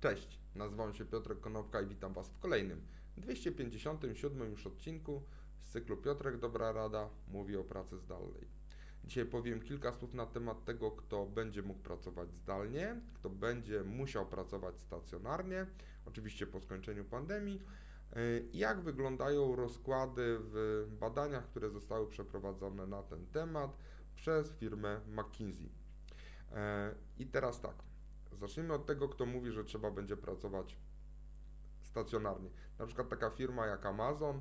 Cześć, nazywam się Piotrek Konopka i witam Was w kolejnym 257 już odcinku z cyklu Piotrek Dobra Rada mówi o pracy zdalnej. Dzisiaj powiem kilka słów na temat tego, kto będzie mógł pracować zdalnie, kto będzie musiał pracować stacjonarnie, oczywiście po skończeniu pandemii, y, jak wyglądają rozkłady w badaniach, które zostały przeprowadzone na ten temat przez firmę McKinsey. Y, I teraz tak, Zacznijmy od tego, kto mówi, że trzeba będzie pracować stacjonarnie. Na przykład taka firma jak Amazon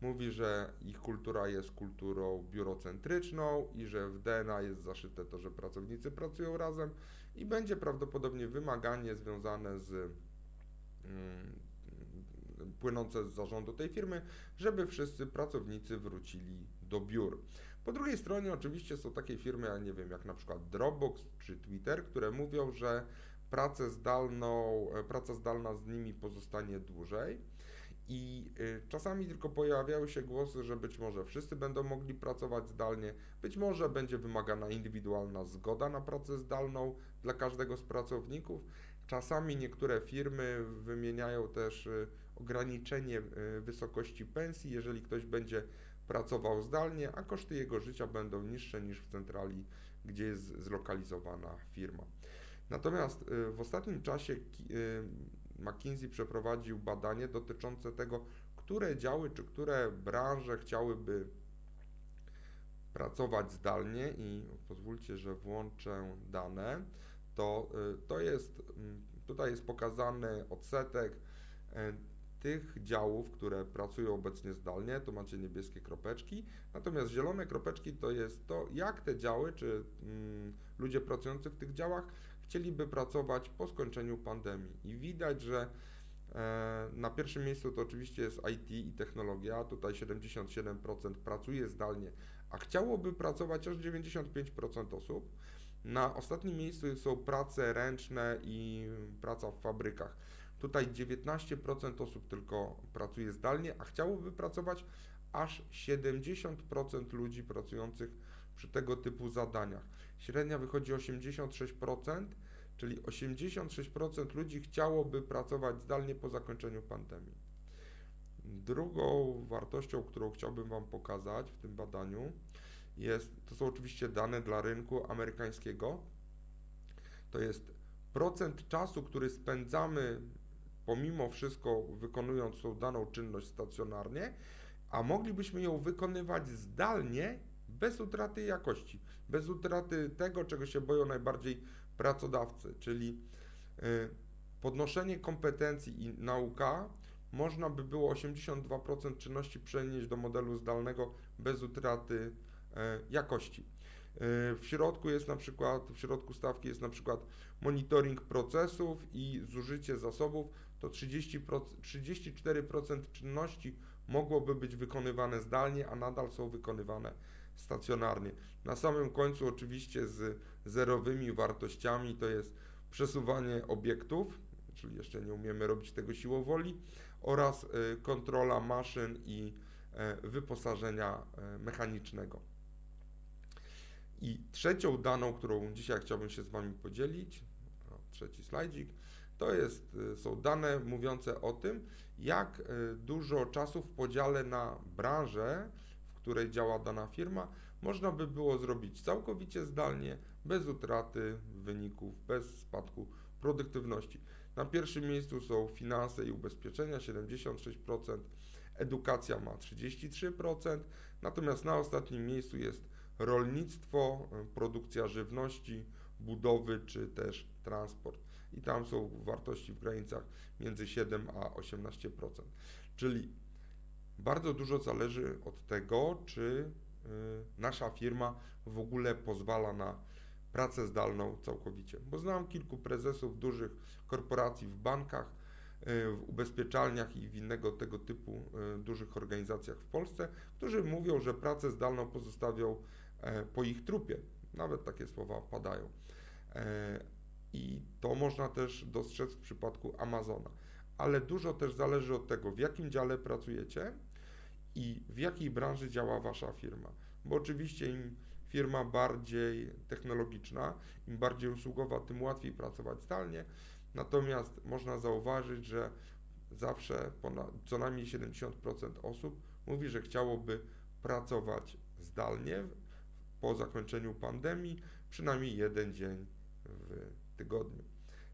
mówi, że ich kultura jest kulturą biurocentryczną i że w DNA jest zaszyte to, że pracownicy pracują razem i będzie prawdopodobnie wymaganie związane z mm, płynące z zarządu tej firmy, żeby wszyscy pracownicy wrócili do biur. Po drugiej stronie oczywiście są takie firmy, ja nie wiem, jak na przykład Dropbox czy Twitter, które mówią, że pracę zdalną, e, praca zdalna z nimi pozostanie dłużej. I e, czasami tylko pojawiały się głosy, że być może wszyscy będą mogli pracować zdalnie, być może będzie wymagana indywidualna zgoda na pracę zdalną dla każdego z pracowników. Czasami niektóre firmy wymieniają też e, ograniczenie wysokości pensji, jeżeli ktoś będzie pracował zdalnie, a koszty jego życia będą niższe niż w centrali, gdzie jest zlokalizowana firma. Natomiast y, w ostatnim czasie y, McKinsey przeprowadził badanie dotyczące tego, które działy czy które branże chciałyby pracować zdalnie i pozwólcie, że włączę dane, to, y, to jest, mm, tutaj jest pokazany odsetek tych działów, które pracują obecnie zdalnie, to macie niebieskie kropeczki, natomiast zielone kropeczki to jest to, jak te działy, czy mm, ludzie pracujący w tych działach chcieliby pracować po skończeniu pandemii. I widać, że e, na pierwszym miejscu to oczywiście jest IT i technologia, tutaj 77% pracuje zdalnie, a chciałoby pracować aż 95% osób. Na ostatnim miejscu są prace ręczne i praca w fabrykach. Tutaj 19% osób tylko pracuje zdalnie, a chciałoby pracować aż 70% ludzi pracujących przy tego typu zadaniach. Średnia wychodzi 86%, czyli 86% ludzi chciałoby pracować zdalnie po zakończeniu pandemii. Drugą wartością, którą chciałbym Wam pokazać w tym badaniu, jest, to są oczywiście dane dla rynku amerykańskiego. To jest procent czasu, który spędzamy pomimo wszystko wykonując tą daną czynność stacjonarnie, a moglibyśmy ją wykonywać zdalnie bez utraty jakości, bez utraty tego, czego się boją najbardziej pracodawcy, czyli y, podnoszenie kompetencji i nauka można by było 82% czynności przenieść do modelu zdalnego bez utraty y, jakości. Y, w środku jest na przykład, w środku stawki jest na przykład monitoring procesów i zużycie zasobów, to 30%, 34% czynności mogłoby być wykonywane zdalnie, a nadal są wykonywane stacjonarnie. Na samym końcu oczywiście z zerowymi wartościami to jest przesuwanie obiektów, czyli jeszcze nie umiemy robić tego siłą woli, oraz y, kontrola maszyn i e, wyposażenia e, mechanicznego. I trzecią daną, którą dzisiaj chciałbym się z Wami podzielić, trzeci slajdzik, to jest, y, są dane mówiące o tym, jak y, dużo czasu w podziale na branżę, w której działa dana firma, można by było zrobić całkowicie zdalnie, bez utraty wyników, bez spadku produktywności. Na pierwszym miejscu są finanse i ubezpieczenia 76%, edukacja ma 33%, natomiast na ostatnim miejscu jest rolnictwo, produkcja żywności, budowy czy też transport. I tam są wartości w granicach między 7 a 18%. Czyli bardzo dużo zależy od tego, czy y, nasza firma w ogóle pozwala na pracę zdalną całkowicie. Bo znam kilku prezesów dużych korporacji w bankach, y, w ubezpieczalniach i w innego tego typu y, dużych organizacjach w Polsce, którzy mówią, że pracę zdalną pozostawią e, po ich trupie. Nawet takie słowa padają. E, I to można też dostrzec w przypadku Amazona. Ale dużo też zależy od tego, w jakim dziale pracujecie i w jakiej branży działa Wasza firma. Bo oczywiście im firma bardziej technologiczna, im bardziej usługowa, tym łatwiej pracować zdalnie. Natomiast można zauważyć, że zawsze ponad, co najmniej 70% osób mówi, że chciałoby pracować zdalnie po zakończeniu pandemii, przynajmniej jeden dzień w tygodniu.